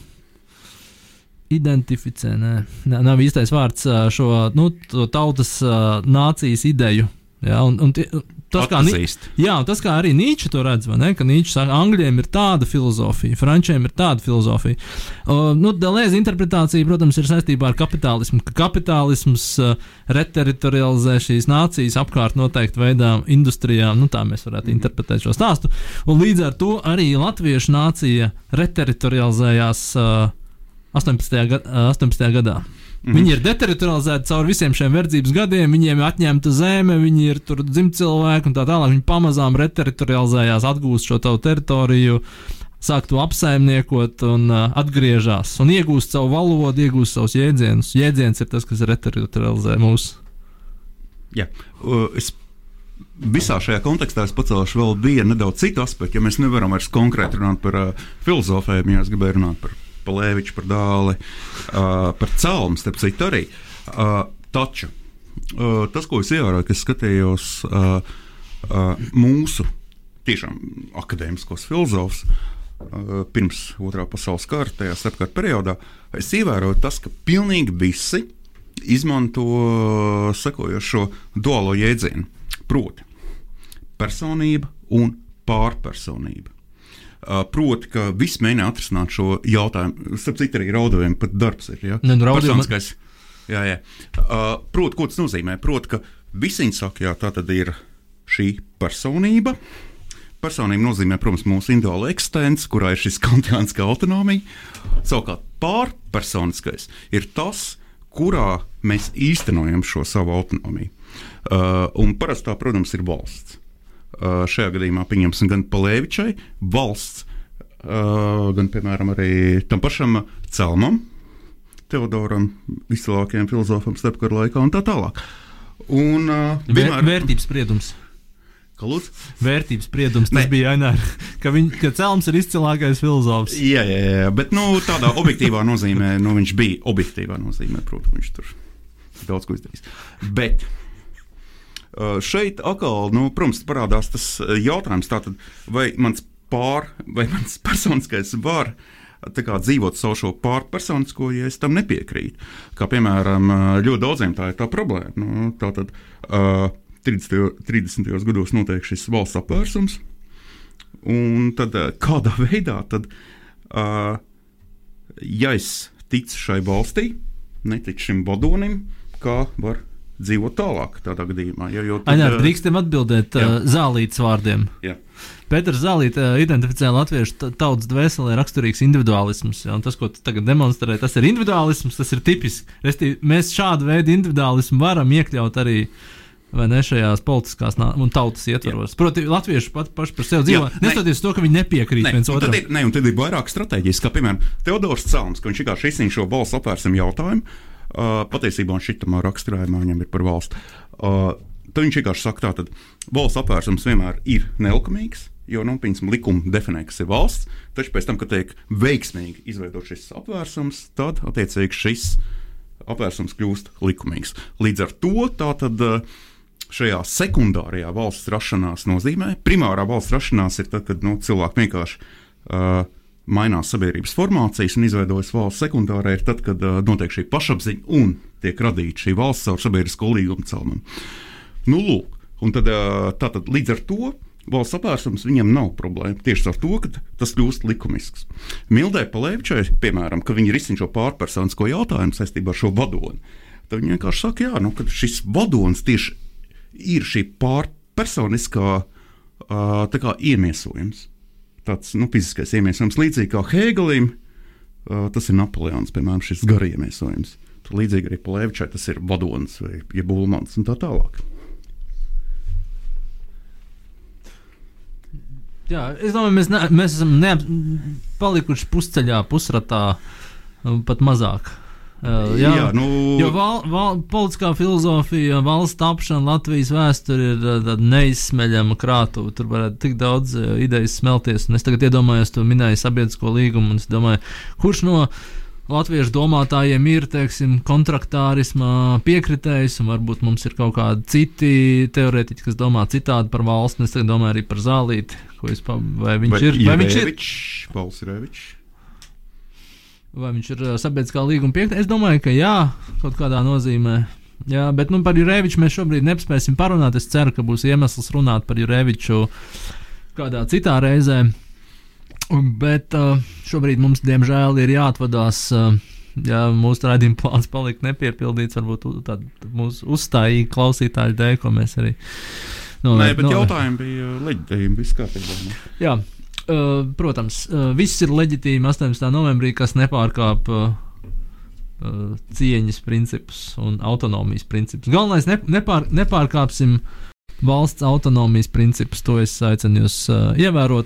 identificē, nē, nav īstais vārds šo nu, tautas nācijas ideju. Jā, un, un tie, tas, kā, jā, tas, kā arī Nīčs to redz, ne? Ka Nīčs saka, angļiem ir tāda filozofija, frančiem ir tāda filozofija. Uh, nu, Delēza interpretācija, protams, ir saistībā ar kapitālismu. Ka kapitālisms uh, reteritorializē šīs nācijas apkārt noteikti veidā industrijām. Nu, tā mēs varētu interpretēt šo stāstu. Un līdz ar to arī latviešu nācija reteritorializējās uh, 18. Gad, uh, 18. gadā. Mhm. Viņi ir deteritorializēti cauri visiem šiem verdzības gadiem, viņiem ir atņemta zeme, viņi ir tur dzimti cilvēki un tā tālāk. Viņi pamazām reteritorializējās, atgūst šo tavu teritoriju, sāk to apsaimniekot un uh, atgriežas un iegūst savu valodu, iegūst savus jēdzienus. Jēdziens ir tas, kas reteritorializē mūsu. Jā, uh, es visā šajā kontekstā es pacelšu vēl vienu nedaudz citu aspektu. Ja mēs nevaram vairs konkrēti runāt par uh, filozofiem, ja es gribēju runāt par Palēviču, par dāli, uh, par celmu, starp citu arī. Uh, taču uh, tas, ko es ievēroju, kas skatījos uh, uh, mūsu tiešām akadēmiskos filozofus. uh, Pirms otrā pasaules kara, tajā starpkara periodā, es ievēroju tas, ka pilnīgi visi izmanto sekojošo duālo jēdzienu. Proti, personība un pārpersonība. Uh, Proti, ka viss mēģina atrisināt šo jautājumu. Starp citu, arī raudaviem pat darbs ir. Ja? Ne, nu, Raudaviem- Personiskais. Jā, jā. Uh, Proti, ko tas nozīmē? Proti, ka visi viņi saka, jā, tā tad ir šī personība. Personība nozīmē, protams, mūsu individuāla eksistence, kurā ir šis (laughs) kantiāniskā autonomija. Savukārt, pārpersoniskais ir tas, kurā mēs īstenojam šo savu autonomiju. Uh, un parasti tā, protams, ir valsts. Šajā gadījumā pieņemsim gan Palēvičai, valsts, gan, piemēram, arī tam pašam Celmam, Teodoram, vislabākajam filozofam starpkara laikā un tā tālāk. Un, uh, Vēr, vienmēr- vērtības spriedums. Ka lūdzu? vērtības spriedums. Tas Nē. bija Ainēr, ka, viņ, ka Celms ir izcilākais filozofs. Jā, jā, jā, bet nu, tādā objektīvā nozīmē, nu, viņš bija objektīvā nozīmē, protams, viņš tur daudz ko izdarījis. Bet uh, šeit atkal, nu, protams, parādās tas uh, jautājums, tātad, vai mans pār, vai (laughs) mans personiskais var tā kā dzīvot savu šo pārpersonisko, ja es tam nepiekrītu. Kā piemēram, uh, ļoti daudziem tā ir tā problēma. Nu, tātad, uh, 30. 30. gados notiek šis valsts apvērsums, un tad uh, kādā (laughs) veidā tad, uh, ja es ticu šai valstī, neticu šim vadonim, kā var dzīvot tālāk tādā gadījumā. Ja, jo tad, Ainēr, ā, drīkstam atbildēt jā. uh, zālītas vārdiem. Jā. Pēters Zālīts uh, identificē latviešu ta- tautas dvēselē raksturīgs individuālisms. Ja, un tas, ko tu tagad demonstrē, tas ir individuālisms, tas ir tipisks. Restīvi, mēs šādu veidu individuālismu varam iekļaut arī vai ne šajās politiskās un tautas ietvaros. Proti, latvieši pat, paši par sevi dzīvo. Jā, ne. Neskatoties to, ka viņi nepiekrīt Ne, viens un tad otram. ir, ne, un tad ir vairāk stratēģiski, kā piemēram Teodors Cēlons, ka viņš vienkārši izsniedz šo valsts apvērsumu jautājumu. Uh, patiesībā viņš šitamā raksturējumā viņam ir par valsts. Uh, tad viņš vienkārši saka, ka valsts apvērsums vienmēr ir nelikumīgs. Jo nu, piemēram, likuma definē, kas ir valsts, taču pēc tam, kad tiek veiksmīgi izveidots šis apvērsums, tad attiecīgi šis apvērsums kļūst likumīgs. Līdz ar to tā tad. Uh, šajā sekundārajā valsts rašanās nozīmē. Primārā valsts rašanās ir tad, kad nu, cilvēki vienkārši uh, mainās sabiedrības formācijas un izveidojas valsts. Sekundārā ir tad, kad uh, notiek šī pašapziņa un tiek radīta šī valsts caur sabiedrisko līgumu celmam. Nu, lūk, un tad, uh, tātad, līdz ar to valsts apvērsums viņam nav problēma. Tieši ar to, ka tas kļūst likumisks. Mildē Palēvičai, piemēram, ka viņi risina šo pārpersonisko jautājumu saistībā ar šo vadoni. Tad viņi vienkārši saka, jā, nu, ka šis vadonis tieši ir šī pārpersoniskā uh, iemiesojums. Tāds nu, fiziskais iemiesojums, līdzīgi kā Hēgelim, uh, tas ir Napoleons, piemēram, šis gara iemiesojums. Tad līdzīgi arī Palēvičai tas ir vadonis vai ja Bulmans un tā tālāk. Jā, es domāju, mēs, ne, mēs esam neap, palikuši pusceļā, pusratā, pat mazāk. Uh, jā, Jā, nu, Jo val, val, politiskā filozofija, valsts tapšana, Latvijas vēsture ir uh, tāda neizsmeļama krātuve. Tur varētu tik daudz uh, idejas smelties. Un es tagad iedomājos, tu minēji sabiedrisko līgumu, un es domāju, kurš no latviešu domātājiem ir, teiksim, kontraktārismā piekritējis, un varbūt mums ir kaut kādi citi teorētiķi, kas domā citādi par valsts. Es domāju arī par zālīti, ko es pa, vai viņš vai ir. Vai viņš ir? Revičs. Vai viņš ir uh, sabiedriskā līguma piekta? Es domāju, ka jā, kaut kādā nozīmē. Jā, bet nu, par Jurēviču mēs šobrīd nespēsim parunāt. Es ceru, ka būs iemesls runāt par Jurēviču kādā citā reizē. Bet uh, šobrīd mums, diemžēl, ir jāatvadās. Uh, ja mūsu raidījuma plāns paliek nepiepildīts, varbūt u- tād mūsu uzstājīgi klausītāju dēļ, ko mēs arī. Nē, novēr- bet novēr- jautājumi bija leģitīvi, viss kārtībā. Uh, protams, uh, viss ir leģitīmi 18. novembrī, kas nepārkāp uh, cieņas principus un autonomijas principus. Galvenais ne, nepār, nepārkāpsim valsts autonomijas principus. To es aicinu jūs ievērot.